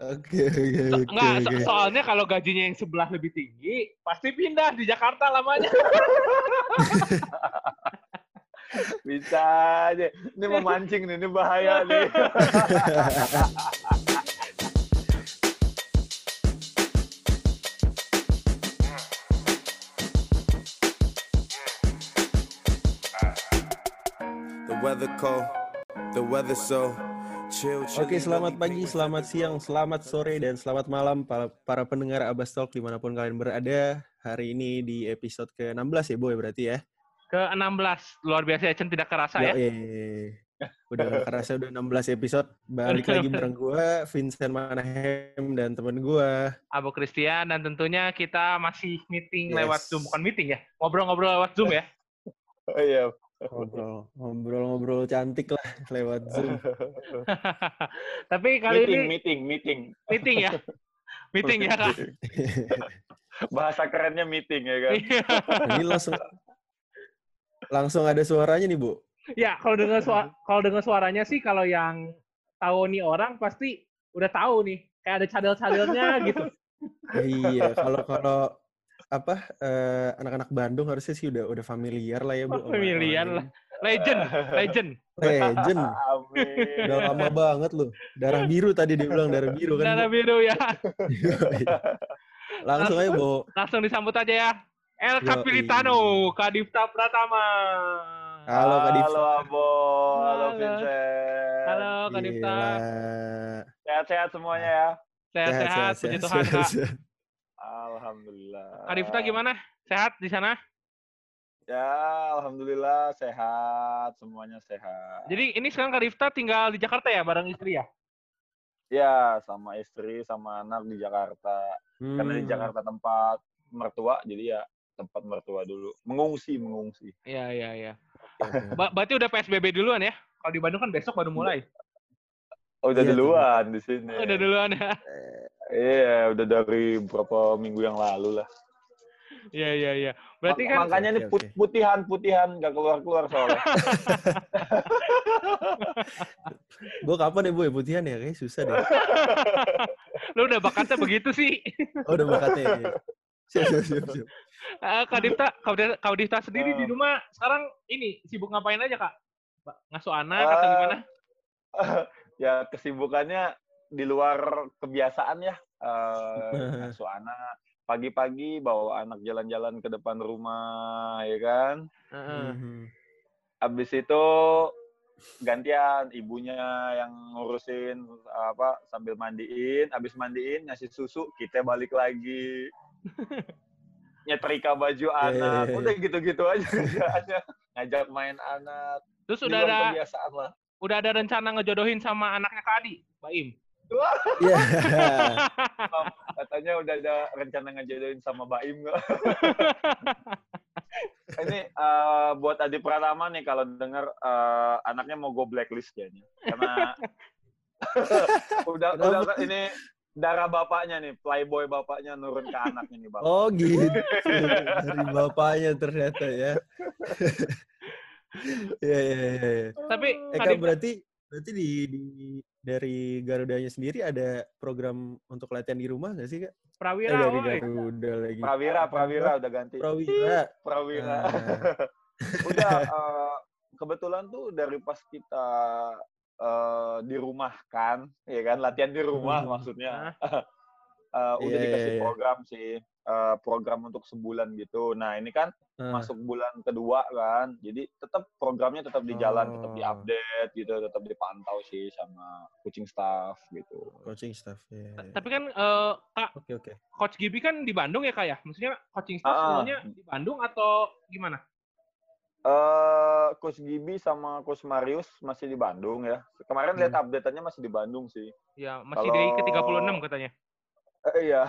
Oke, oke, oke. Enggak, so- oke. soalnya kalau gajinya yang sebelah lebih tinggi, pasti pindah di Jakarta lamanya. Bisa aja. Ini memancing nih, ini bahaya nih. The weather cold, the weather so. Oke, selamat pagi, selamat siang, selamat sore, dan selamat malam para, para pendengar Abbas Talk di mana pun kalian berada. Hari ini di episode ke-16 ya, Boy, berarti ya? Ke-16, luar biasa ya, Chen tidak kerasa ya. Yoi. Udah gak kerasa udah 16 episode. Balik lagi bareng gue, Vincent Manahem, dan temen gue. Abu Christian, dan tentunya kita masih meeting Yes. lewat Zoom. Bukan meeting ya, ngobrol-ngobrol lewat Zoom ya. Oh iya. Ngobrol, ngobrol-ngobrol cantik lah lewat Zoom. Tapi kali meeting, ini meeting, meeting. meeting ya. Meeting ya, Kak. Bahasa kerennya meeting ya kan. Iya. Ini langsung langsung ada suaranya nih, Bu. Ya, kalau dengar suara, kalau dengar suaranya sih kalau yang tahu nih orang pasti udah tahu nih. Kayak ada cadel-cadelnya gitu. iya, kalau kalau apa eh, anak-anak Bandung harusnya sih udah udah familiar lah ya, Bu. Oh, familiar lah. Legend, legend. Legend. Amin. Udah lama banget loh. Darah biru tadi dia bilang darah biru kan. Darah biru ya. Langsung aja, Bu. Langsung disambut aja ya. El. Capilitano, Kadifta Pratama. Halo, Kak Difta. Halo Abo, halo Halo. Vincent. Halo, Kadifta. Sehat-sehat semuanya ya. Sehat-sehat, puji Tuhan, Kak. sehat. Alhamdulillah. Kadifta gimana? Sehat di sana? Ya, alhamdulillah sehat, semuanya sehat. Jadi ini sekarang Kadifta tinggal di Jakarta ya, bareng istri ya? Ya, sama istri, sama anak di Jakarta. Karena di Hmm. Jakarta tempat mertua, jadi ya tempat mertua dulu. Mengungsi, mengungsi. Iya, iya, iya. Ba- berarti udah PSBB duluan ya? Kalau di Bandung kan besok baru mulai. Oh, udah Iya, duluan di sini. Oh, udah duluan ya? Iya, udah dari beberapa minggu yang lalu lah. Iya, iya, iya. Berarti Mak- kan makanya ini oke. putihan putihan nggak keluar keluar soalnya. Gue kapan ya, Bu? ya? Putihan ya? Kayaknya susah deh. lu udah bakatnya begitu sih. Oh, udah bakatnya. ya. Siap, siap, siap, siap. Eh, Kak Difta, Kak Difta sendiri Ah. di rumah sekarang ini sibuk ngapain aja Kak? Ngasuh anak atau Ah. gimana? Ya kesibukannya di luar kebiasaan ya. Eh, ngasuh anak. Pagi-pagi bawa anak jalan-jalan ke depan rumah, ya kan. Heeh. Mhm. Habis itu gantian ibunya yang ngurusin apa sambil mandiin, habis mandiin ngasih susu, kita balik lagi. Nyetrika baju anak, iya, udah gitu-gitu aja kerjaannya. Ngajak main anak, Terus udah ada kebiasaan lah. Udah ada rencana ngejodohin sama anaknya Kak Adi, Baim. Iya. Katanya udah ada rencana ngejodohin sama Baim nggak? Ini eh, buat Adi Pratama nih kalau denger eh, anaknya mau go blacklist kayaknya. Karena udah udah ini darah bapaknya nih, playboy bapaknya nurun ke anaknya nih, Bapak. Oh gitu. Dari bapaknya ternyata ya. Iya, iya, iya. iya. Tapi Eh, Kak Kak, Difta, berarti berarti di, di dari Garudanya sendiri ada program untuk latihan di rumah nggak sih, Kak? Eh, Prawira, dari woi. Garuda lagi. Prawira, Prawira udah ganti. Prawira. Prawira. Ah. udah eh, kebetulan tuh dari pas kita eh, dirumahkan, ya kan latihan di rumah Hmm. maksudnya. Eh, udah Iya, dikasih iya, iya. program sih, eh, program untuk sebulan gitu. Nah ini kan Ah. masuk bulan kedua kan, jadi tetap programnya tetap di jalan, tetap Oh. diupdate gitu, tetap dipantau sih sama coaching staff gitu. coaching staff ya. ya. Tapi kan eh, Kak, Oke oke. Coach Gibi kan di Bandung ya Kak ya? Maksudnya coaching staff Ah. semuanya di Bandung atau gimana? eh Coach Gibi sama Coach Marius masih di Bandung ya. Kemarin lihat Hmm. update-nya masih di Bandung sih. Ya, masih di Kalau- ke-36 katanya. Eh, iya.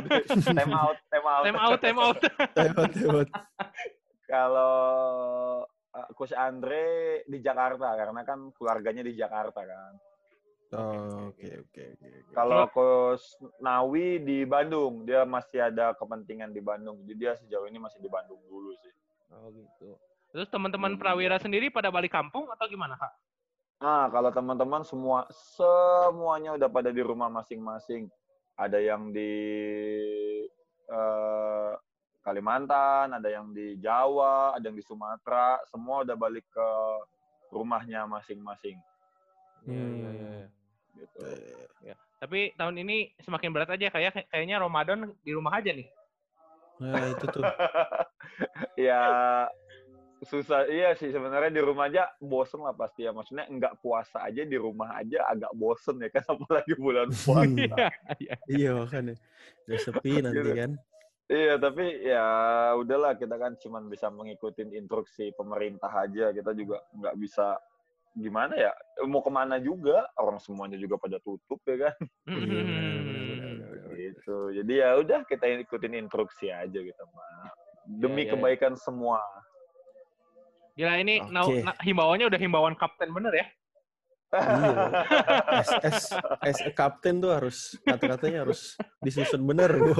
time out, time out. Time out, time out. Hebat hebat. Kalau uh, Coach Andre di Jakarta karena kan keluarganya di Jakarta kan. Oke oke oke. oke. Kalau Coach Nawi di Bandung, dia masih ada kepentingan di Bandung. Jadi dia sejauh ini masih di Bandung dulu sih. Oh gitu. Terus teman-teman Hmm. Prawira sendiri pada balik kampung atau gimana Kak? Nah, kalau teman-teman semua semuanya udah pada di rumah masing-masing. Ada yang di eh, Kalimantan, ada yang di Jawa, ada yang di Sumatera, semua udah balik ke rumahnya masing-masing. Iya. Gitu. Tapi tahun ini semakin berat aja kayak kayaknya Ramadan di rumah aja nih. Nah, itu tuh. ya susah. Iya sih sebenarnya di rumah aja bosen lah pasti ya. Maksudnya nggak puasa aja di rumah aja agak bosen ya kan apalagi bulan puasa. Iya, iya. Iya, makanya. Udah sepi nanti Gitu. kan. iya tapi ya udahlah kita kan cuman bisa mengikuti instruksi pemerintah aja. Kita juga nggak bisa gimana ya mau ke mana juga? Orang semuanya juga pada tutup ya kan? Iya, benar, gitu. Jadi ya udah kita ikutin instruksi aja gitu mah demi iya, iya. kebaikan semua Gila ini na- Oke. na- himbauannya udah himbauan kapten bener ya. Iya. As, as, as a captain tuh harus kata-katanya harus disusun bener, Bu.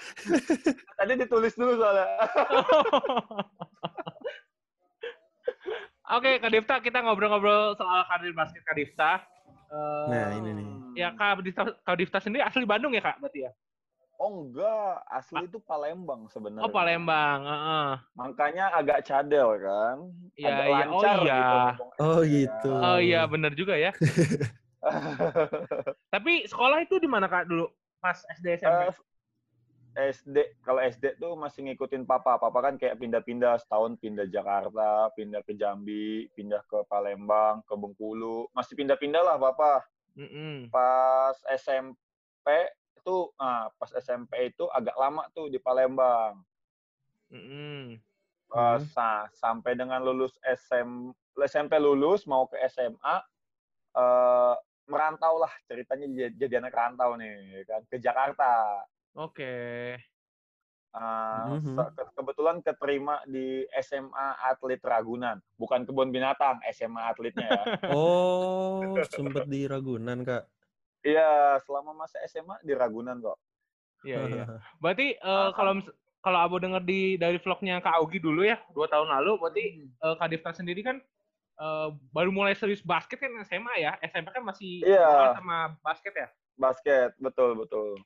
tadi ditulis dulu soalnya Oke, Kak Difta, kita ngobrol-ngobrol soal karir basket Kak Difta. Eh, Nah, ini nih. Ya, Kak Difta, Kak Difta sendiri asli Bandung ya, Kak? Berarti ya? Oh enggak, asli itu Palembang sebenarnya. Oh, Palembang. heeh. Makanya agak cadel kan. Iya, agak iya. Oh, lancar iya. gitu. Oh, gitu. Oh iya, bener juga ya. Tapi sekolah itu di mana, Kak, dulu? Pas SD, SMP? Eh, SD, kalau SD tuh masih ngikutin papa. Papa kan kayak pindah-pindah setahun pindah Jakarta, pindah ke Jambi, pindah ke Palembang, ke Bengkulu. Masih pindah-pindah lah papa. Mm-mm. Pas SMP itu, ah, pas SMP itu agak lama tuh di Palembang. Mm-mm. Eh, Hmm. sa- sampai dengan lulus SM, SMP lulus mau ke SMA eh merantau lah ceritanya jadi, jadi anak rantau nih kan ke Jakarta. Oke. Eh, Mhm. se- ke- kebetulan keterima di SMA Atlet Ragunan, bukan kebun binatang, SMA atletnya ya. Oh, sempet di Ragunan, Kak. Iya, selama masa SMA di Ragunan kok. Iya, iya. Berarti eh, kalau kalau Abo denger di dari vlognya Kak Augi dulu ya, dua tahun lalu, berarti eh, Kak Difta sendiri kan eh, baru mulai serius basket kan SMA ya, SMP kan masih Iya. bola sama basket ya. Basket, betul betul.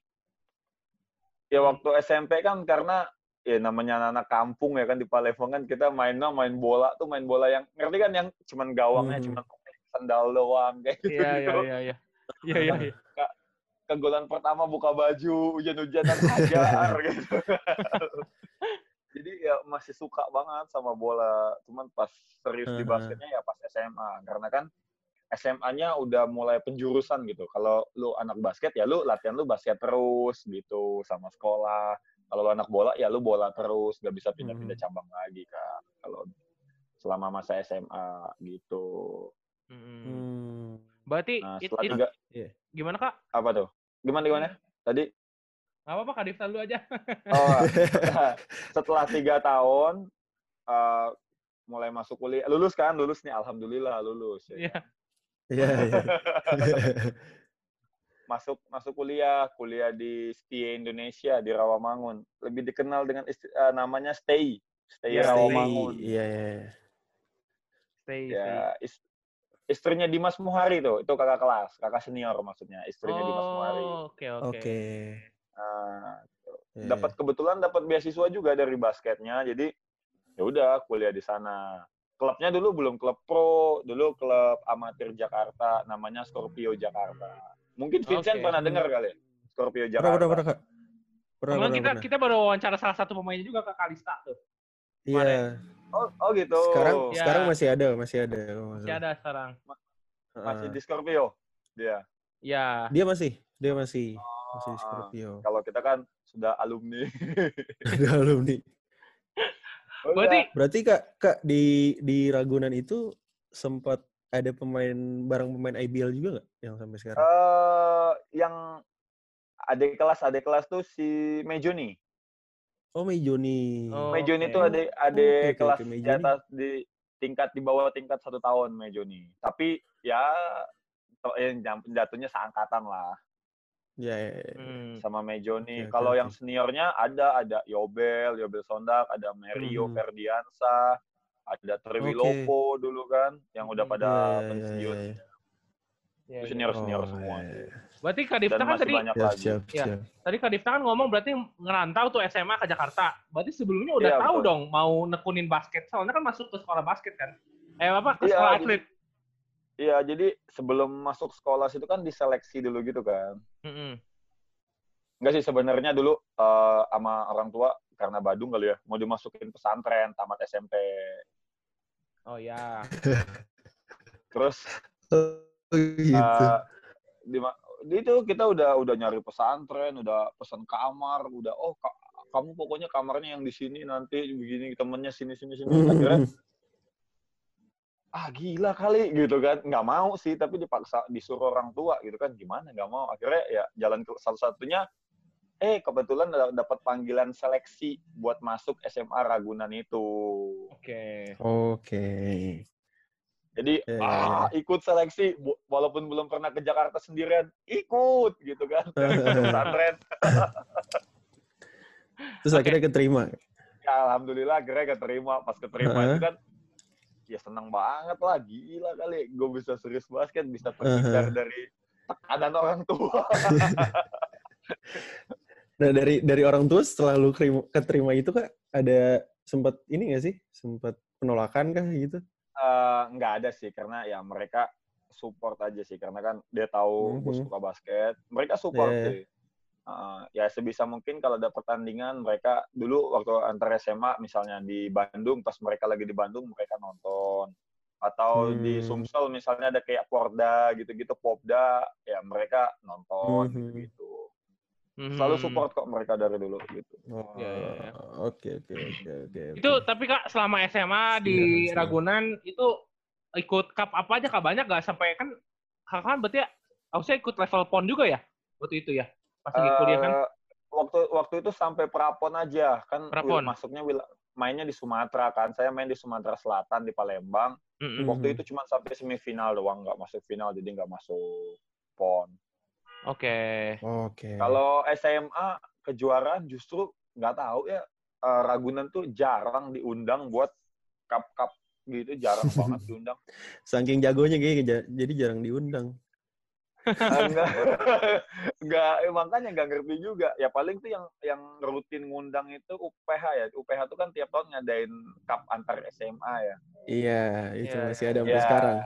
Ya Hmm. waktu SMP kan karena ya namanya anak kampung ya kan di Palembang kan kita mainnya main bola tuh main bola yang ngerti kan yang cuman gawangnya Mhm. cuman sandal doang kayak gitu. Iya, iya, iya, iya. Iya, iya. Kegolan pertama buka baju, hujan-hujanan hajar gitu. Jadi ya masih suka banget sama bola. Cuman pas serius di basketnya ya pas SMA. Karena kan SMA-nya udah mulai penjurusan gitu. Kalau lu anak basket ya lu latihan lu basket terus gitu sama sekolah. Kalau lu anak bola ya lu bola terus, gak bisa pindah-pindah Mhm. cabang lagi kan. Kalau selama masa SMA gitu. Mm-mm. Hmm. Berarti Nah, it- setelah it- tiga gimana Kak? apa tuh? Gimana gimana? Tadi Gak apa-apa Kak Difta dulu aja. oh, setelah tiga tahun eh, mulai masuk kuliah, lulus kan? Lulus nih, alhamdulillah lulus. ya Iya. Iya, iya. masuk masuk kuliah kuliah di STI Indonesia di Rawamangun lebih dikenal dengan isti- eh, namanya STI STI Iya, Rawamangun Iya, iya. iya. Stay, stay. ya is- istrinya Dimas Muhari tuh itu kakak kelas kakak senior maksudnya istrinya Dimas Muhari Oh, oke, oke. Oke. nah, Iya, dapat kebetulan dapat beasiswa juga dari basketnya jadi ya udah kuliah di sana klubnya dulu belum klub pro dulu klub amatir Jakarta namanya Scorpio Jakarta mungkin Vincent Oke. pernah dengar kali ya? Scorpio Pernah, Jakarta pernah, pernah. Pernah, Kemudian pernah, kita pernah. kita baru wawancara salah satu pemainnya juga Kak Kalista tuh. Iya. Oh, oh gitu Sekarang Ya. sekarang masih ada, masih ada. Masih ada sekarang. masih di Scorpio dia Ya. Dia masih, dia masih masih di Ah, Scorpio. kalau kita kan sudah alumni Udah alumni. Udah. Berarti Berarti Kak, Kak di di Ragunan itu sempat ada pemain bareng pemain IBL juga nggak yang sampai sekarang? eh yang adik kelas adik kelas tuh si Mejoni Oh, Mejoni. Oh, Mejoni oke. tuh adik adik Oke, oke, kelas oke, di atas di tingkat di bawah tingkat satu tahun Mejoni tapi ya yang jatuhnya seangkatan lah Ya, ya, ya. Hmm. sama Mejoni. Oke, Kalau oke. yang seniornya ada ada Yobel, Yobel Sondak, ada Mario Mhm. Ferdiansa, ada Triwilopo dulu kan, yang udah Hmm. pada Iya, iya, pensiun. iya, iya. Iya, Itu iya. senior-senior Oh, semua. iya, iya. Berarti Kak Difta kan tadi banyak Siap, lagi. siap, Iya. siap. tadi Kak Difta kan ngomong berarti ngerantau tuh SMA ke Jakarta. Berarti sebelumnya udah Iya, tahu betul. dong mau nekunin basket. Soalnya kan masuk ke sekolah basket kan. Eh apa ke Iya, sekolah jadi- atlet. Iya, jadi sebelum masuk sekolah situ kan diseleksi dulu gitu kan. Mm-mm. Enggak sih sebenarnya dulu eh, sama orang tua karena Badung kali ya, mau dimasukin pesantren tamat SMP. Oh ya. Terus Oh, gitu. eh, di itu kita udah udah nyari pesantren, udah pesan kamar, udah oh ka- kamu pokoknya kamarnya yang di sini nanti begini temennya sini sini sini. Akhirnya ah gila kali gitu kan nggak mau sih tapi dipaksa disuruh orang tua gitu kan gimana nggak mau akhirnya ya jalan ke satu-satunya eh kebetulan da- dapat panggilan seleksi buat masuk SMA Ragunan itu Oke. Oke. Jadi Ya, ya, ah ikut seleksi walaupun belum pernah ke Jakarta sendirian ikut gitu kan. Dari pesantren. Terus Oke. akhirnya keterima. ya alhamdulillah akhirnya keterima. Pas keterima Heeh. itu kan ya seneng banget lah gila kali. Gue bisa serius basket bisa terhindar dari tekanan orang tua. Nah dari dari orang tua setelah lu keterima, itu kak ada sempat ini nggak sih? Sempat penolakan kah gitu? Eh, nggak ada sih karena ya mereka support aja sih karena kan dia tahu gue Mhm. suka basket mereka support Iya, iya. sih Eh, ya sebisa mungkin kalau ada pertandingan mereka dulu waktu antar SMA misalnya di Bandung pas mereka lagi di Bandung mereka nonton atau di Hmm. Sumsel misalnya ada kayak Porda gitu-gitu Popda ya mereka nonton Mhm. gitu selalu Mhm. support kok mereka dari dulu gitu Oh, Iya, iya, iya. Oke oke oke oke. Itu tapi Kak selama SMA di siap. Ragunan itu ikut cup apa aja Kak banyak gak sampai kan Kakak kan berarti ya harusnya ikut level pon juga ya waktu itu ya pas lagi kuliah kan Eh, waktu waktu itu sampai prapon aja kan Prapon. wil- masuknya wil- mainnya di Sumatera kan saya main di Sumatera Selatan di Palembang Mm-mm. waktu itu cuma sampai semifinal doang nggak masuk final jadi nggak masuk pon Oke. Oke. kalau SMA kejuaraan justru nggak tahu ya eh, Ragunan tuh jarang diundang buat cup cup gitu jarang banget diundang saking jagonya kayaknya ja- jadi jarang diundang. enggak enggak eh, makanya nggak ngerti juga ya paling tuh yang yang rutin ngundang itu UPH ya UPH tuh kan tiap tahun ngadain cup antar SMA ya Iya itu Iya, masih ada sampai Ya. sekarang.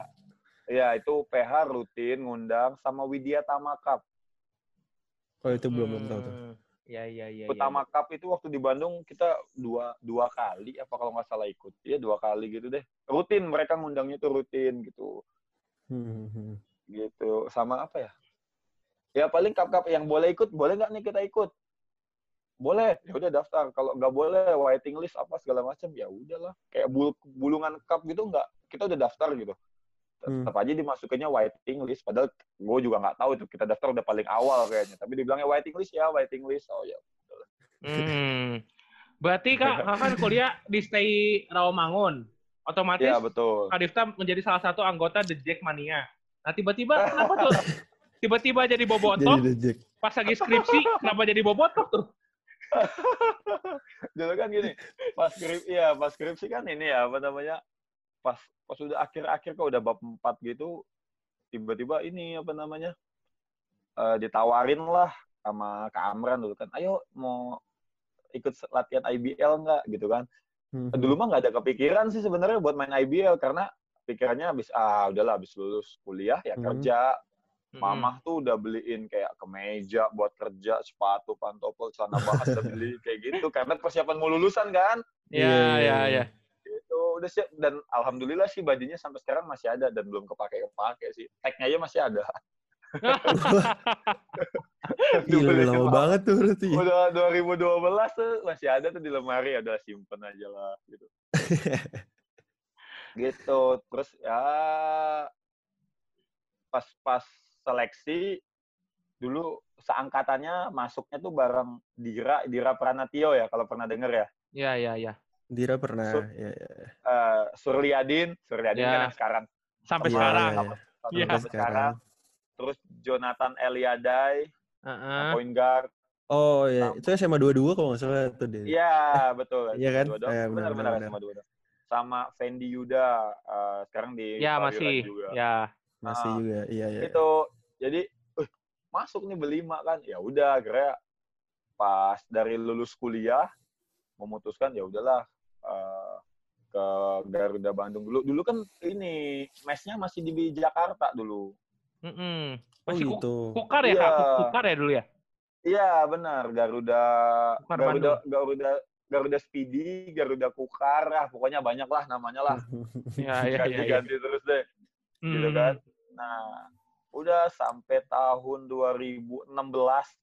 Ya itu UPH rutin ngundang sama Widya Tama Cup Oh itu belum belum tahu tuh. Hmm. Iya iya iya. Utama Cup itu waktu di Bandung kita dua dua kali apa kalau nggak salah ikut ya dua kali gitu deh rutin mereka ngundangnya tuh rutin gitu Hmm, hmm. gitu sama apa ya ya paling cup cup yang boleh ikut boleh nggak nih kita ikut boleh ya udah daftar kalau nggak boleh waiting list apa segala macam ya udahlah kayak bul bulungan cup gitu nggak kita udah daftar gitu Hmm. Tetap aja dimasukinnya waiting list padahal gue juga nggak tahu itu kita daftar udah paling awal kayaknya tapi dibilangnya waiting list ya waiting list oh ya Hmm. Berarti Kak, Kakak kan kuliah di Stay Rawamangun. Otomatis ya betul Kak Difta menjadi salah satu anggota The Jack Mania. Nah, tiba-tiba kenapa tuh? Tiba-tiba jadi Jadi bobotoh, Jack. pas lagi skripsi, kenapa jadi bobotoh tuh? dulu kan gini pas skripsi ya pas skripsi kan ini ya apa namanya pas pas udah akhir-akhir kok udah bab 4 gitu tiba-tiba ini apa namanya eh, ditawarin lah sama Kak Amran dulu kan ayo mau ikut latihan IBL nggak gitu kan Hmm, dulu mah nggak ada kepikiran sih sebenarnya buat main IBL karena pikirannya habis ah udahlah habis lulus kuliah ya Hmm. kerja Hmm. Mamah tuh udah beliin kayak kemeja buat kerja, sepatu, pantopel, celana bahan udah beli kayak gitu karena persiapan mau lulusan kan. Iya, Iya, iya, iya. iya. Itu udah siap dan alhamdulillah sih bajunya sampai sekarang masih ada dan belum kepake-kepake sih. Tagnya aja masih ada. Gila lama banget tuh berarti. Udah 2012 tuh masih ada tuh di lemari, udah simpen aja lah gitu. gitu. Terus ya pas-pas seleksi dulu seangkatannya masuknya tuh bareng Dira Dira Pranatio ya kalau pernah denger ya. Iya, iya, iya. Dira pernah. So- ya, ya. Eh Surliadin, Surliadin Ya. kan yang sekarang. Sampai Iya, sekarang. iya, iya. Sampai Iya. Sampai sekarang. Terus Jonathan Eliadai, Heeh. point guard. Oh ya, Sama. itu SMA 22 kalau nggak salah tuh dia. Iya, betul. Iya kan? Eh, benar, benar, benar, benar, sama dua-dua. sama Fendi Yuda eh, sekarang di Ya Prawira masih. juga. Ya. Masih Ah. juga. Iya, iya. Itu jadi eh, masuk nih berlima kan. Ya udah akhirnya pas dari lulus kuliah memutuskan ya udahlah eh, ke Garuda Bandung dulu. Dulu kan ini mesnya masih di Jakarta dulu. Mm-mm. Oh Masih ku- gitu. kukar ya, Kak? Iya. Kukar ya dulu ya? Iya benar Garuda Kukar Garuda Garuda Garuda Speedy, Garuda Kukar, ah pokoknya banyak lah namanya lah. Iya, iya, iya. iya. Ganti-ganti terus deh, gitu Hmm. kan. Nah, udah sampai tahun 2016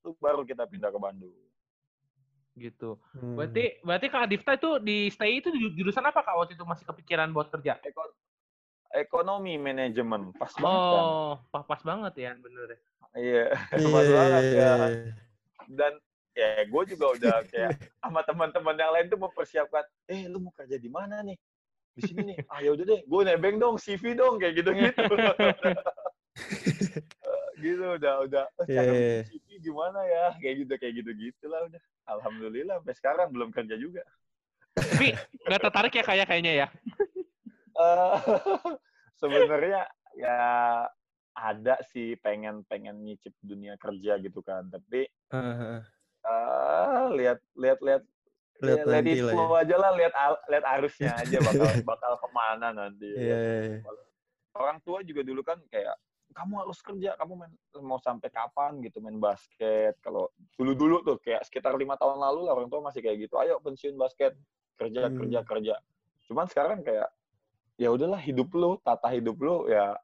tuh baru kita pindah ke Bandung. Gitu. Hmm. Berarti berarti Kak Adifta itu di stay itu di jurusan apa Kak waktu itu masih kepikiran buat kerja? Eko- ekonomi manajemen pas banget kan. Oh, pas, pas banget ya, bener ya. Iya, Iya, pas iya, banget ya. Dan ya gue juga udah kayak sama teman-teman yang lain tuh mempersiapkan, eh lu mau kerja di mana nih? Di sini nih. Ah ya udah deh, gue nebeng dong CV dong kayak gitu-gitu. gitu udah udah oh, Iya, cara iya. bikin CV gimana ya kayak gitu kayak gitu gitulah udah alhamdulillah sampai sekarang belum kerja juga Tapi nggak tertarik ya kayak kayaknya ya. Eh, sebenarnya ya ada sih pengen pengen nyicip dunia kerja gitu kan tapi ah. eh lihat lihat lihat Lihat ya, nanti lah ya. flow aja lah lihat lihat arusnya aja bakal bakal ke mana nanti Iya, iya, iya. orang tua juga dulu kan kayak kamu harus kerja kamu main mau sampai kapan gitu main basket kalau dulu dulu tuh kayak sekitar lima tahun lalu lah orang tua masih kayak gitu ayo pensiun basket kerja Hmm. kerja kerja cuman sekarang kayak ya udahlah hidup lu tata hidup lu ya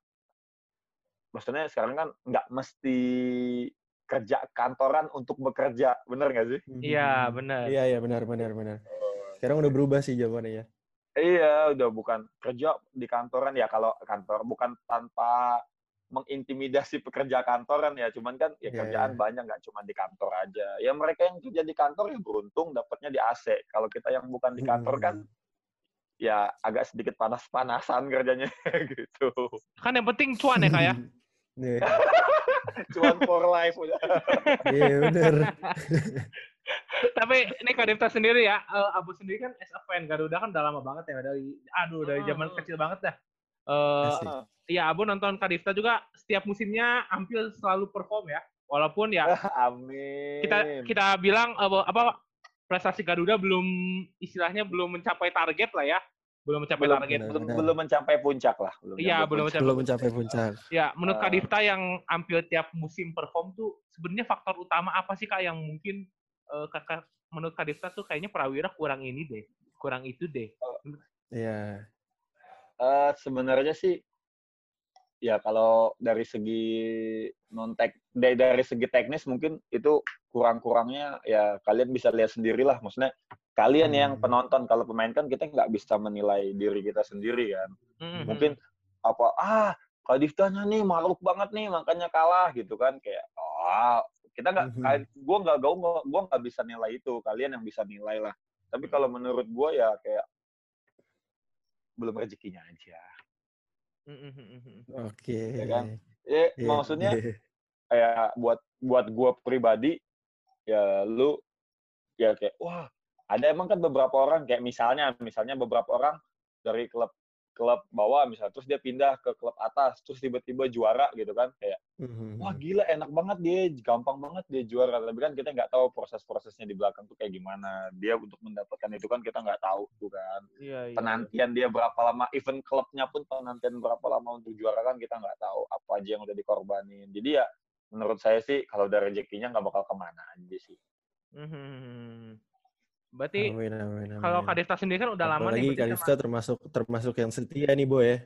maksudnya sekarang kan nggak mesti kerja kantoran untuk bekerja bener nggak sih Iya, bener. Iya, iya, benar, benar, benar. Sekarang udah berubah sih jawabannya ya. Iya, udah bukan kerja di kantoran ya kalau kantor bukan tanpa mengintimidasi pekerja kantoran ya, cuman kan ya Iya, kerjaan iya. banyak nggak cuma di kantor aja. Ya mereka yang kerja di kantor ya beruntung dapatnya di AC. Kalau kita yang bukan di kantor kan ya agak sedikit panas-panasan kerjanya gitu. Kan yang penting cuan ya Kak ya. Iya, Cuman for life udah. iya, benar. Tapi ini Kak sendiri ya, eh, Abu sendiri kan as a fan Garuda kan udah lama banget ya dari aduh dari zaman Hmm. kecil banget dah. Eh Asik. iya Abu nonton Kak Devta juga setiap musimnya hampir selalu perform ya. Walaupun ya Amin. kita kita bilang eh, apa prestasi Garuda belum istilahnya belum mencapai target lah ya. Belum mencapai belum, target. benar. belum, belum mencapai puncak lah. Belum Iya, belum puncak. mencapai Belum mencapai puncak. Ya, menurut Kak Ah. Difta yang hampir tiap musim perform tuh sebenarnya faktor utama apa sih Kak yang mungkin eh, kakak menurut Kak Difta tuh kayaknya Prawira kurang ini deh, kurang itu deh. Iya. Eh, sebenarnya sih ya kalau dari segi non tek dari, dari segi teknis mungkin itu kurang-kurangnya ya kalian bisa lihat sendirilah. Maksudnya kalian yang Hmm. penonton kalau pemain kan kita nggak bisa menilai diri kita sendiri kan. Mhm. mungkin apa ah Kak Diftanya nih makhluk banget nih makanya kalah gitu kan. Kayak ah kita nggak gue nggak gue nggak gue nggak bisa nilai itu kalian yang bisa nilai lah tapi kalau menurut gue ya kayak belum rezekinya aja Mhm. Oke. Ya kan? ya Iya, maksudnya iya. kayak buat buat gue pribadi ya lu ya kayak wah ada emang kan beberapa orang kayak misalnya misalnya beberapa orang dari klub klub bawah misalnya terus dia pindah ke klub atas terus tiba-tiba juara gitu kan kayak Mhm. wah gila enak banget dia gampang banget dia juara tapi kan kita nggak tahu proses-prosesnya di belakang tuh kayak gimana dia untuk mendapatkan itu kan kita nggak tahu tuh kan Iya, iya. penantian dia berapa lama event klubnya pun penantian berapa lama untuk juara kan kita nggak tahu apa aja yang udah dikorbanin jadi ya menurut saya sih kalau udah rezekinya nggak bakal ke mana aja sih. Berarti Amin, amin, amin. kalau Kak Difta sendiri kan udah lama nih Apalagi berarti Kak sama- Difta termasuk termasuk yang setia nih, Bo ya.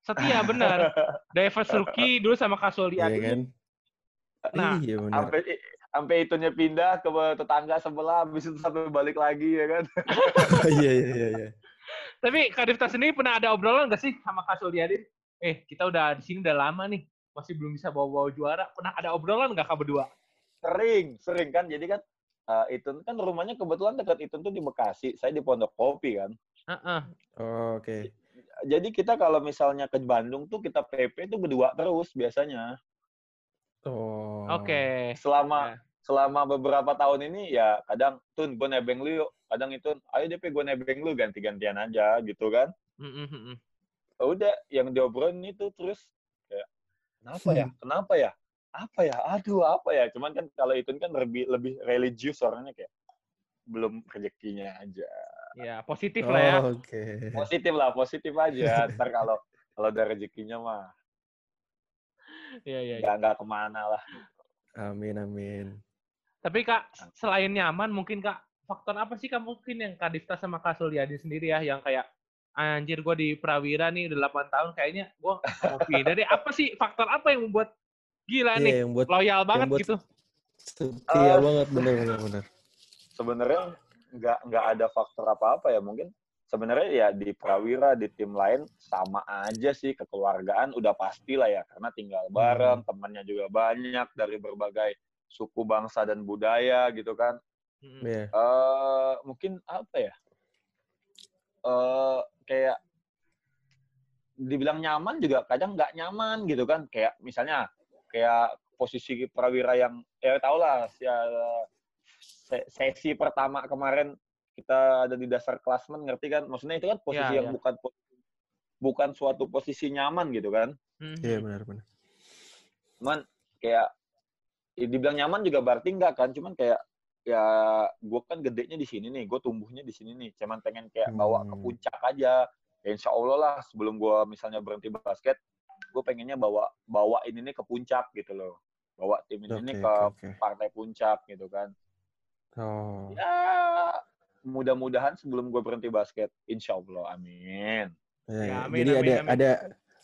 setia benar. Divers rookie dulu sama Kak Soli Iya kan? Nah, iya benar. sampai sampai itunya pindah ke tetangga sebelah habis itu sampai balik lagi ya kan Iya, iya, iya, iya. Tapi Kak Difta sendiri pernah ada obrolan nggak sih sama Kak Suliadin? Eh, kita udah di sini udah lama nih, masih belum bisa bawa-bawa juara. Pernah ada obrolan nggak Kak berdua? sering sering kan jadi kan eh, Itun kan rumahnya kebetulan dekat Itun tuh di Bekasi saya di Pondok Kopi kan Heeh. Oh, Oke. jadi kita kalau misalnya ke Bandung tuh kita PP tuh berdua terus biasanya Oh. Oke. selama Ya. selama beberapa tahun ini ya kadang tun gue nebeng lu yuk kadang itu ayo DP gue nebeng lu ganti-gantian aja gitu kan Mm, mm, mm, mm. udah yang diobrolin itu terus kayak kenapa ya kenapa ya apa ya aduh apa ya cuman kan kalau itu kan lebih lebih religius orangnya kayak belum rezekinya aja Ya, positif lah ya. Oh, Oke. positif lah positif aja ntar kalau kalau ada rezekinya mah Iya, iya. iya. nggak nggak ke mana lah Amin amin. Tapi Kak, selain nyaman mungkin Kak, faktor apa sih Kak mungkin yang Kak Difta sama Kak Sulyadi sendiri ya yang kayak anjir gue di Prawira nih udah 8 tahun kayaknya gue mau pindah deh. Apa sih faktor apa yang membuat gila Iya nih yang buat loyal banget buat- gitu? setia Ah. banget bener bener bener. sebenarnya nggak nggak ada faktor apa-apa ya mungkin sebenarnya ya di Prawira di tim lain sama aja sih kekeluargaan udah pasti lah ya karena tinggal bareng temannya juga banyak dari berbagai suku bangsa dan budaya gitu kan eh mungkin apa ya eh kayak dibilang nyaman juga kadang nggak nyaman gitu kan kayak misalnya kayak posisi Prawira yang ya tau lah ya, se- sesi pertama kemarin kita ada di dasar klasmen ngerti kan maksudnya itu kan posisi Ya, yang ya. bukan bukan suatu posisi nyaman gitu kan mm, Iya benar benar. cuman kayak ya dibilang nyaman juga berarti enggak kan cuman kayak ya gue kan gedenya di sini nih gue tumbuhnya di sini nih cuman pengen kayak bawa ke Hmm. puncak aja ya insya Allah lah sebelum gue misalnya berhenti basket gue pengennya bawa bawa ini nih ke puncak gitu loh bawa tim ini nih Oke ke oke. partai puncak gitu kan Oh. ya mudah-mudahan sebelum gue berhenti basket insya Allah amin Ya, Ya, amin, jadi amin, ada amin. ada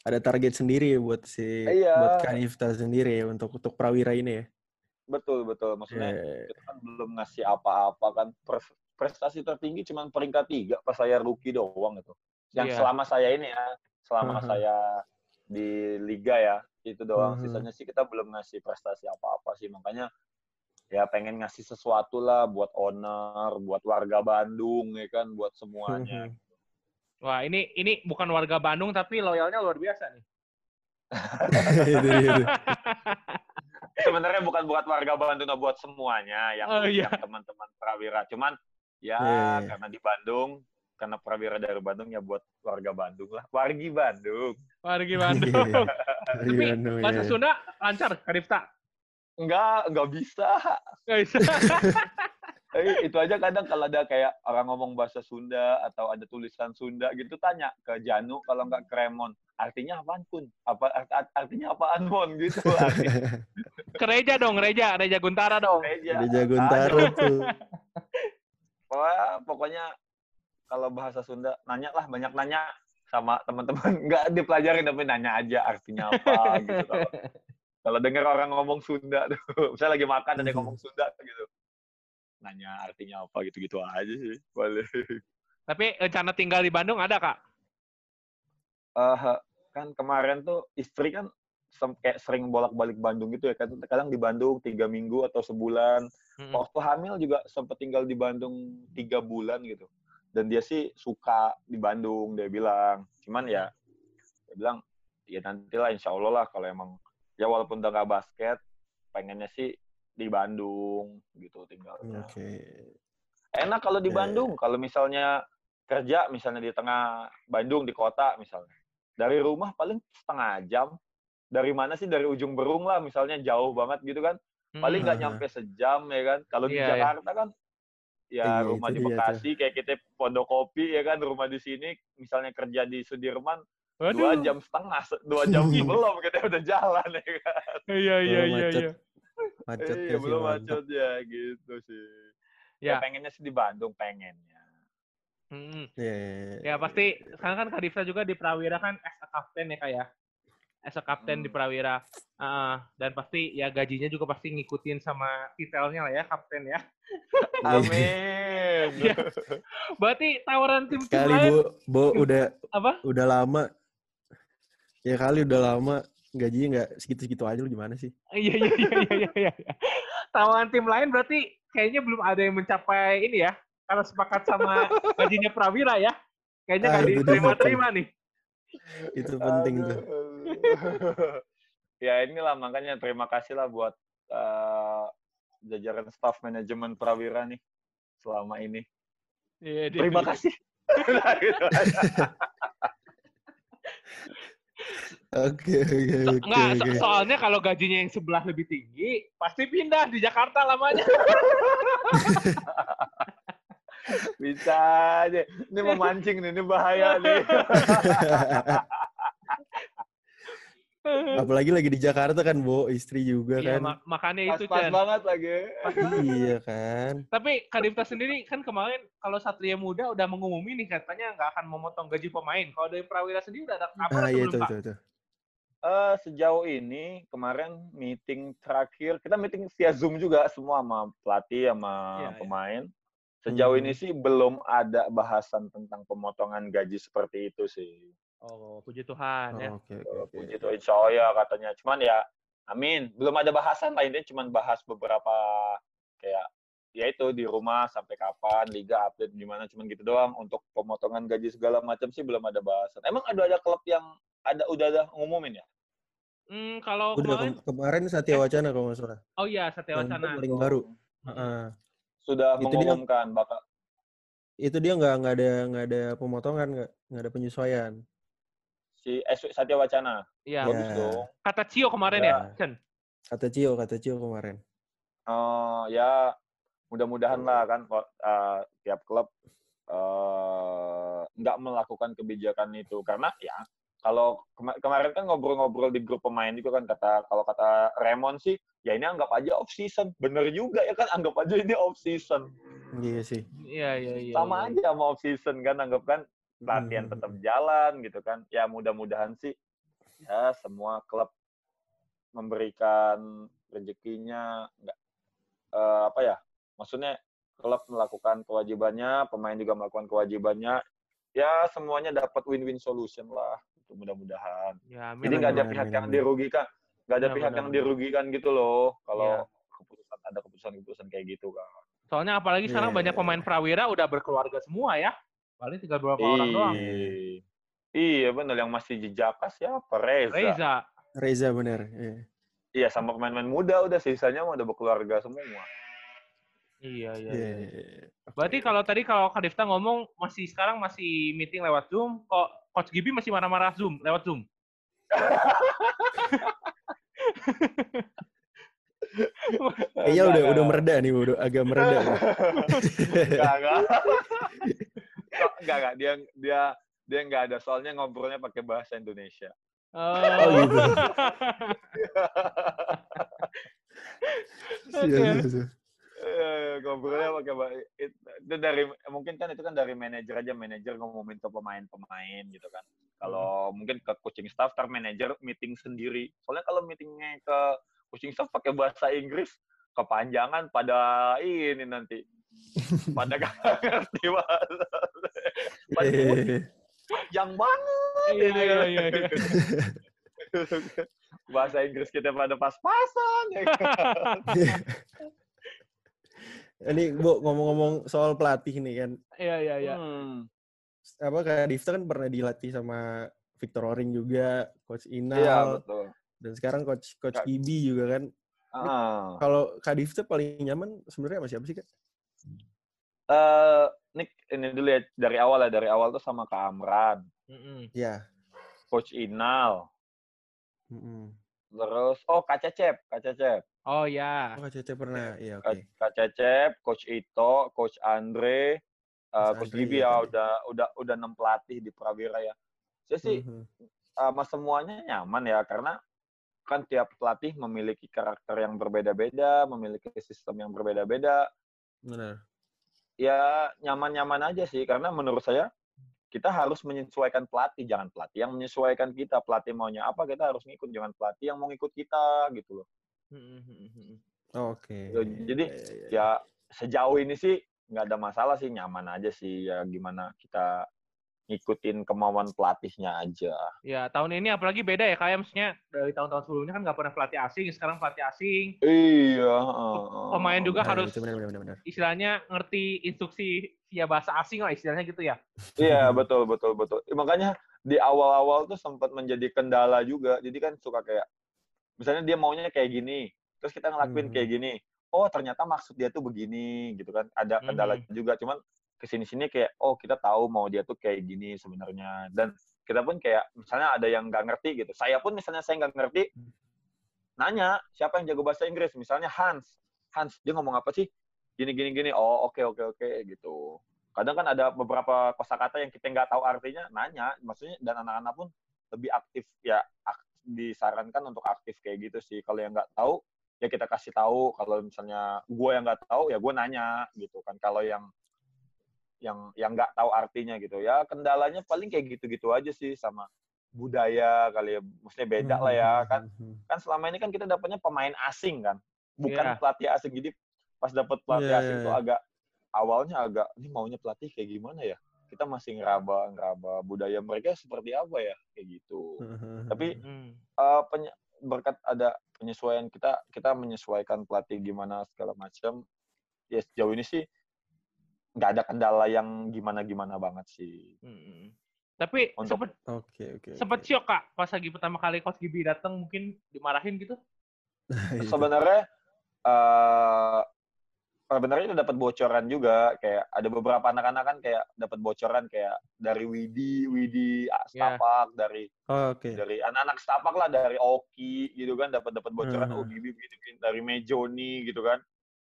ada target sendiri ya buat si Iya. buat Kanifta sendiri ya untuk untuk Prawira ini ya. betul betul maksudnya Iya. kita kan belum ngasih apa-apa kan Pres- prestasi tertinggi cuma peringkat tiga pas saya rookie doang gitu yang Iya. selama saya ini ya selama Aha. saya di liga ya itu doang Mhm. sisanya sih kita belum ngasih prestasi apa-apa sih makanya ya pengen ngasih sesuatu lah buat owner buat warga Bandung ya kan buat semuanya Mhm. Wah ini ini bukan warga Bandung tapi loyalnya luar biasa nih. Sebenarnya bukan buat warga Bandung nah buat semuanya yang, Oh, iya. yang teman-teman Prawira cuman ya Iya, iya, iya. karena di Bandung karena Prawira dari Bandung ya buat warga Bandung lah wargi Bandung Warga Bandung. Tapi Bandung, bahasa. Sunda lancar Kak Difta. enggak enggak bisa Guys. Eh, itu aja kadang kalau ada kayak orang ngomong bahasa Sunda atau ada tulisan Sunda gitu tanya ke Janu kalau nggak ke Remon artinya apaan pun apa art- art- artinya apaan mon gitu artinya Ke Reja dong, Reja, Reja Guntara dong. aja. Ada Jagontara tuh. Wah, pokoknya kalau bahasa Sunda nanya lah banyak nanya sama teman-teman. Nggak dipelajarin tapi nanya aja artinya apa gitu kalau kalau dengar orang ngomong Sunda tuh misalnya lagi makan ada yang ngomong Sunda gitu. Nanya artinya apa gitu-gitu aja sih boleh Tapi rencana tinggal di Bandung ada Kak? Eh, kan kemarin tuh istri kan sem- kayak sering bolak-balik Bandung gitu ya kan. Kadang di Bandung tiga minggu atau sebulan. Waktu hamil juga sempat tinggal di Bandung tiga bulan gitu dan dia sih suka di Bandung dia bilang. Cuman ya dia bilang ya nantilah insya Allah lah kalau emang. Ya walaupun udah nggak basket pengennya sih di Bandung gitu tinggalnya. Oke. enak kalau di Ya, ya. Bandung kalau misalnya kerja misalnya di tengah Bandung di kota misalnya. Dari rumah paling setengah jam. Dari mana sih? Dari ujung berung lah misalnya jauh banget gitu kan. Paling nggak Mhm. nyampe sejam ya kan? Kalau di Iya, iya. Jakarta kan ya Iya, rumah di dia Bekasi kayak kita Pondok Kopi ya kan rumah di sini misalnya kerja di Sudirman Waduh. dua jam setengah se- dua jam sebelum kita udah jalan ya kan Iya, iya, Belum iya, macet. iya. Iya belum macet ya gitu sih Ya. ya pengennya sih di Bandung pengennya Mm-mm. Iya, iya, iya. Ya pasti sekarang kan Kak Difta juga di Prawira kan as a captain ya Kak ya. As a captain di Hmm. Prawira. Ah, dan pasti ya gajinya juga pasti ngikutin sama titelnya lah ya kapten ya. amin Iya. Berarti tawaran tim-tim Kali lain Bu, Bu udah apa? udah lama. Ya kali udah lama gajinya nggak segitu-segitu aja lu gimana sih? Iya iya iya iya iya. iya. Tawaran tim lain berarti kayaknya belum ada yang mencapai ini ya. Karena sepakat sama gajinya Prawira ya. Kayaknya Ah, nggak dia, diterima-terima nih. Itu penting tuh. Ya inilah makanya terima kasih lah buat eh, jajaran staff manajemen Prawira nih selama ini. Iya, dia Terima beli. kasih. Oke, oke, so- oke. soalnya kalau gajinya yang sebelah lebih tinggi, pasti pindah di Jakarta lamanya. Bisa aja. Ini memancing nih, ini bahaya nih. Apalagi lagi di Jakarta kan, Bo, istri juga Iya, kan. mak- makanya itu, Pas-pas Chan. banget lagi. iya kan. Tapi Kadifta sendiri kan kemarin kalau Satria Muda udah mengumumi nih katanya nggak akan memotong gaji pemain. Kalau dari Prawira sendiri udah ada kabar Ah iya belum, itu Pak? itu itu. Eh, sejauh ini kemarin meeting terakhir kita meeting via Zoom juga semua sama pelatih sama Iya, iya. pemain. Sejauh Hmm. ini sih belum ada bahasan tentang pemotongan gaji seperti itu sih. Oh, puji Tuhan ya. Oh, Oke oke Eh, oke. Puji Tuhan, insya Allah ya katanya. Cuman ya, amin. Belum ada bahasan lah, intinya cuman bahas beberapa kayak ya itu di rumah sampai kapan, liga update gimana, cuman gitu doang. Untuk pemotongan gaji segala macam sih belum ada bahasan. Emang ada ada klub yang ada udah ada ngumumin ya? Hmm, kalau Udah kemarin, kem- kemarin Satya Wacana kalau nggak salah. oh iya Satya Yang Wacana. paling baru. Heeh. Sudah Itu dia- mengumumkan bakal Itu dia nggak nggak ada nggak ada pemotongan nggak nggak ada penyesuaian. si eh, Satya Wacana. Iya. Bagus Ya. dong. Kata Cio kemarin ya, Ya. Chen. Kata Cio kata Cio kemarin. Oh ya mudah-mudahan lah kan eh, tiap klub eh, nggak melakukan kebijakan itu karena ya kalau kema- kemarin kan ngobrol-ngobrol di grup pemain juga kan kata kalau kata Raymond sih ya ini anggap aja off season bener juga ya kan anggap aja ini off season Iya sih. Iya, iya, iya. sama iya. aja sama off season kan anggap kan latihan Hmm. tetap jalan gitu kan ya mudah-mudahan sih ya semua klub memberikan rezekinya nggak eh, apa ya maksudnya klub melakukan kewajibannya pemain juga melakukan kewajibannya ya semuanya dapat win-win solution lah itu mudah-mudahan Ya, amin. jadi nggak ada pihak amin, yang amin. dirugikan nggak ada Benar, pihak benar, yang benar. dirugikan gitu loh kalau Iya. keputusan ada keputusan-keputusan kayak gitu kan Soalnya apalagi sekarang Iya, banyak iya, pemain Prawira udah berkeluarga semua ya. Paling tinggal beberapa orang doang. Iya. Iya benar yang masih jejaka siapa Reza. Reza. Reza bener. Iya. Iya sama pemain-pemain muda udah sisanya udah berkeluarga semua. Iya, iya, Iya, iya. iya. Berarti kalau tadi kalau Kadifta ngomong masih sekarang masih meeting lewat Zoom, kok Coach Gibi masih marah-marah Zoom, lewat Zoom. Kayaknya udah udah mereda nih, udah agak mereda. Enggak, enggak. Enggak, enggak. Dia dia dia enggak ada soalnya ngobrolnya pakai bahasa Indonesia. Oh gitu. Oke. Iya, iya, iya. Eh, ngobrolnya pakai bahasa itu dari mungkin kan itu kan dari manajer aja manajer ngomongin ke pemain-pemain gitu kan. Kalau mungkin ke coaching staff, tar manajer meeting sendiri. Soalnya kalau meetingnya ke coaching staff pakai bahasa Inggris, kepanjangan pada ini nanti. Pada gak ngerti bahasa. Pada Iya, iya, iya. panjang banget. Iya, iya, iya, iya. bahasa Inggris kita pada pas-pasan. ya kan? Ini Bu ngomong-ngomong soal pelatih nih kan. Iya, iya, iya. Hmm. Apa kayak Difta kan pernah dilatih sama Victor Oring juga, Coach Iya, Inal, betul. dan sekarang Coach Coach Kak- Gibi juga kan. Ah. Kalau Kak Difta paling nyaman sebenarnya sama siapa sih Kak? Eh, Nick, ini dulu ya dari awal ya dari awal tuh sama Kak Amran, Mm-mm. Ya. Coach Inal, Mm-mm. terus oh Kak Cecep, Kak Cecep, Oh ya. Oh Kak Cece pernah. Iya Kak, oke. Kak Cecep, Coach Ito, Coach Andre, eh, Coach Gibi iya, ya tadi. udah udah udah enam pelatih di Prawira ya. Saya sih Mhm. sama semuanya nyaman ya karena kan tiap pelatih memiliki karakter yang berbeda-beda, memiliki sistem yang berbeda-beda. Benar. Ya nyaman-nyaman aja sih karena menurut saya kita harus menyesuaikan pelatih, jangan pelatih yang menyesuaikan kita. Pelatih maunya apa kita harus ngikut, jangan pelatih yang mau ngikut kita gitu loh. Mm-mm. Oke. Ya, jadi, Iya, iya, iya. Ya sejauh ini sih nggak ada masalah sih, nyaman aja sih ya gimana kita ngikutin kemauan pelatihnya aja. Ya, tahun ini apalagi beda ya, kayak maksudnya dari tahun-tahun sebelumnya kan nggak pernah pelatih asing, sekarang pelatih asing. Iya. heeh, Pemain juga Benar, harus benar, benar, benar. istilahnya ngerti instruksi via bahasa asing lah istilahnya gitu ya. Iya betul betul betul. Ya, makanya di awal-awal tuh sempat menjadi kendala juga. Jadi kan suka kayak misalnya dia maunya kayak gini, terus kita ngelakuin Mhm. kayak gini. Oh ternyata maksud dia tuh begini gitu kan. Ada kendala juga. Cuman ke sini-sini kayak oh kita tahu mau dia tuh kayak gini sebenarnya. Dan kita pun kayak misalnya ada yang nggak ngerti gitu. Saya pun misalnya saya nggak ngerti nanya siapa yang jago bahasa Inggris? Misalnya Hans. Hans dia ngomong apa sih? Gini gini gini. Oh oke oke oke gitu. Kadang kan ada beberapa kosakata yang kita nggak tahu artinya nanya. Maksudnya dan anak-anak pun lebih aktif ya ak- disarankan untuk aktif kayak gitu sih. Kalau yang nggak tahu ya kita kasih tahu. Kalau misalnya gue yang nggak tahu ya gue nanya gitu kan. Kalau yang yang yang nggak tahu artinya gitu. Ya kendalanya paling kayak gitu-gitu aja sih sama budaya kali ya. Maksudnya beda lah ya. Kan kan selama ini kan kita dapatnya pemain asing kan. Bukan Iya. pelatih asing. Jadi pas dapat pelatih Iya, asing iya, tuh iya. agak awalnya agak ini maunya pelatih kayak gimana ya? Kita masih ngeraba ngeraba budaya mereka seperti apa ya? Kayak gitu. Tapi Hmm. eh, penye- berkat ada penyesuaian kita kita menyesuaikan pelatih gimana segala macam ya sejauh ini sih nggak ada kendala yang gimana gimana banget sih Hmm. Tapi Untuk- sempet Oke oke. sempet oke. syok kak pas lagi pertama kali coach Gibi datang mungkin dimarahin gitu. Itu. sebenarnya eh sebenarnya itu dapat bocoran juga kayak ada beberapa anak-anak kan kayak dapat bocoran kayak dari Widi Widi ah, Ya. Stapak dari Oh, Oke. dari anak-anak Stapak lah dari Oki gitu kan dapat dapat bocoran Mhm. oh begini dari Mejoni gitu kan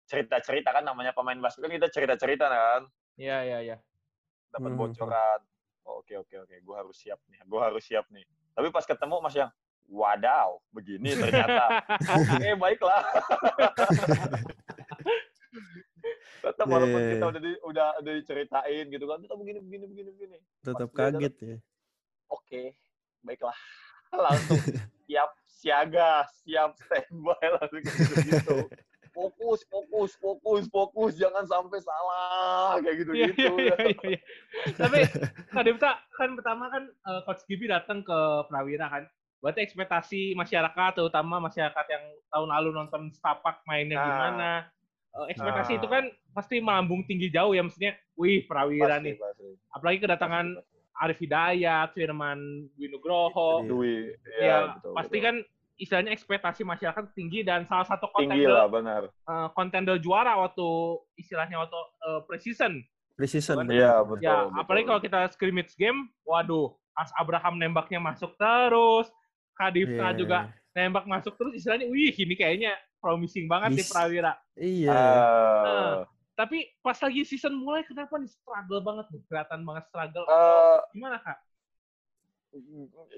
cerita-cerita kan namanya pemain basket kan kita cerita-cerita kan Iya iya iya. dapat Mhm. bocoran oh, oke oke oke gue harus siap nih gue harus siap nih tapi pas ketemu mas yang wadaw begini ternyata oke baiklah tetap Iya, walaupun iya, kita iya. udah di, udah udah diceritain gitu kan kita begini begini begini begini Tetap Pas dia kaget ya. oke baiklah langsung siap siaga siap standby langsung gitu gitu fokus fokus fokus fokus jangan sampai salah kayak gitu Iya gitu iya iya iya. Tapi Kak Devta kan pertama kan eh, coach Gibi datang ke Prawira kan. Berarti ekspektasi masyarakat terutama masyarakat yang tahun lalu nonton Stapak mainnya Nah. gimana. Eh, ekspektasi Nah. itu kan pasti melambung tinggi jauh ya maksudnya. Wih, Prawira Pasti, nih. pasti. Apalagi kedatangan Arif Hidayat, Firman Winugroho. Iya. Dwi Ya, ya, betul, pasti betul. kan istilahnya ekspektasi masyarakat tinggi dan salah satu tinggi kontender lah benar eh, kontender juara waktu istilahnya waktu eh, preseason. Precision. Kan? benar. Iya betul Ya, betul. apalagi kalau kita scrimmage game, waduh, As Abraham nembaknya masuk terus, Kadifta Iya. juga nembak masuk terus, istilahnya, wih ini kayaknya promising banget nih Bis- Prawira. Iya. Eh, Tapi pas lagi season mulai, kenapa nih struggle banget tuh? Kelihatan banget struggle. eh, Gimana, Kak?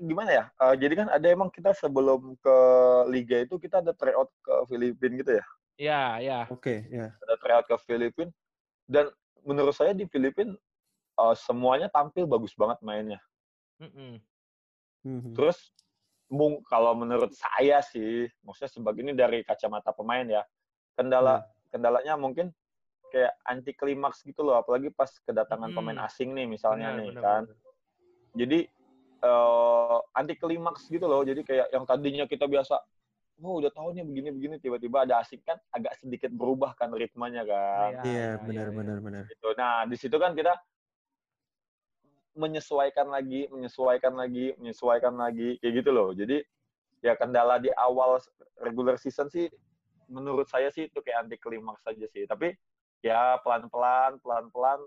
gimana ya? Eh, jadi kan ada emang kita sebelum ke liga itu kita ada tryout ke Filipina gitu ya. Ya, ya. Oke, ya. Ada tryout ke Filipina dan menurut saya di Filipina eh, semuanya tampil bagus banget mainnya. Mm-mm. Mhm. Terus mung kalau menurut saya sih, maksudnya sebagai ini dari kacamata pemain ya, kendala kendalanya mungkin kayak anti klimaks gitu loh, apalagi pas kedatangan Hmm. pemain asing nih misalnya Benar, nih benar, kan. benar. Jadi eh anti klimaks gitu loh. Jadi kayak yang tadinya kita biasa, oh udah tahu nih begini-begini, tiba-tiba ada asing kan agak sedikit berubah kan ritmenya kan. Iya, Iya, iya, benar iya, benar benar. Gitu. Nah di situ kan kita menyesuaikan lagi, menyesuaikan lagi, menyesuaikan lagi, kayak gitu loh. Jadi ya kendala di awal regular season sih, menurut saya sih itu kayak anti klimaks saja sih. Tapi ya pelan-pelan, pelan-pelan.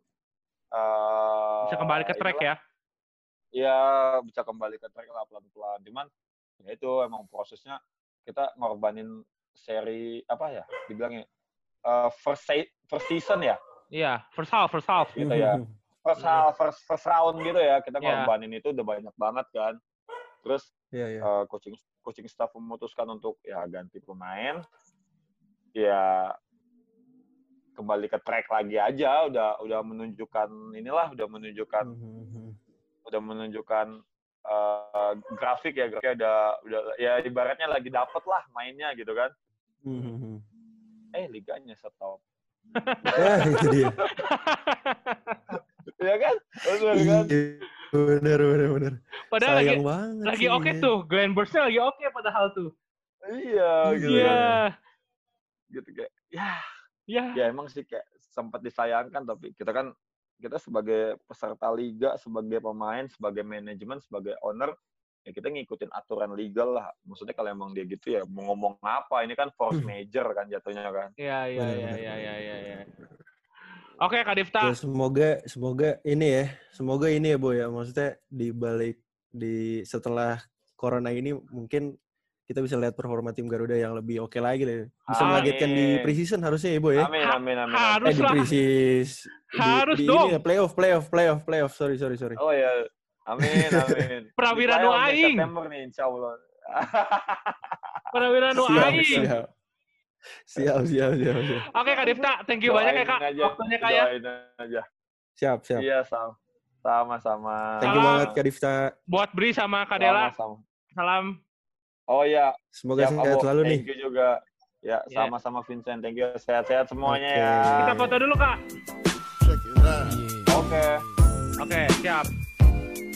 eh, Bisa kembali ke track ya? ya bisa kembali ke track lah pelan-pelan. Cuman ya itu emang prosesnya kita ngorbanin seri apa ya dibilangnya eh, first se- first season ya Iya, first half, first half. gitu ya first half, first first round gitu ya kita Iya. ngorbanin itu udah banyak banget kan. Terus Iya, iya. eh, coaching coaching staff memutuskan untuk ya ganti pemain ya kembali ke track lagi aja udah udah menunjukkan inilah udah menunjukkan Mhm. udah menunjukkan eh, grafik ya grafiknya udah udah ya ibaratnya lagi dapet lah mainnya gitu kan Mhm. eh liganya stop Ya, itu dia. ya kan bener kan Iya, benar benar benar. Padahal lagi, Sayang banget. lagi oke ya. tuh, Glenn Burstnya lagi oke padahal tuh. iya gitu Iya, kan gitu kayak ya ya. ya emang sih kayak sempat disayangkan tapi kita kan kita sebagai peserta liga sebagai pemain sebagai manajemen sebagai owner ya kita ngikutin aturan legal lah maksudnya kalau emang dia gitu ya mau ngomong apa ini kan force Hmm. major kan jatuhnya kan Iya, iya, iya, iya, iya, iya. iya. benar. Oke, Kak Difta. Ya, semoga semoga ini ya, semoga ini ya Boy ya. Maksudnya di balik di setelah corona ini mungkin kita bisa lihat performa tim Garuda yang lebih oke lagi deh. Bisa Amin. mengagetkan di preseason harusnya ya Boy ya. Amin, amin, amin. amin. harus Eh di preseason. Di- Harus di, dong. Ini ya, playoff, playoff, playoff, playoff. Sorry, sorry, sorry. Oh ya, amin, amin. Prawira Di di aing. September nih, insya Allah. Prawira aing. siap. Siap, siap, siap, siap. Oke, Kak Difta. Thank you banyak ya, Kak. Aja, Waktunya, Kak, ya. Aja. Siap, siap. Iya, sama. Sama-sama. Thank you banget Kak Difta. Buat Bri sama Kak Dela. Sama-sama. Salam. Oh iya, Semoga siap sehat selalu nih. Thank you juga. Ya, Ya. sama-sama Vincent. Thank you. Sehat-sehat semuanya Oke. ya. Kita foto dulu, Kak. Oke. Oke, siap.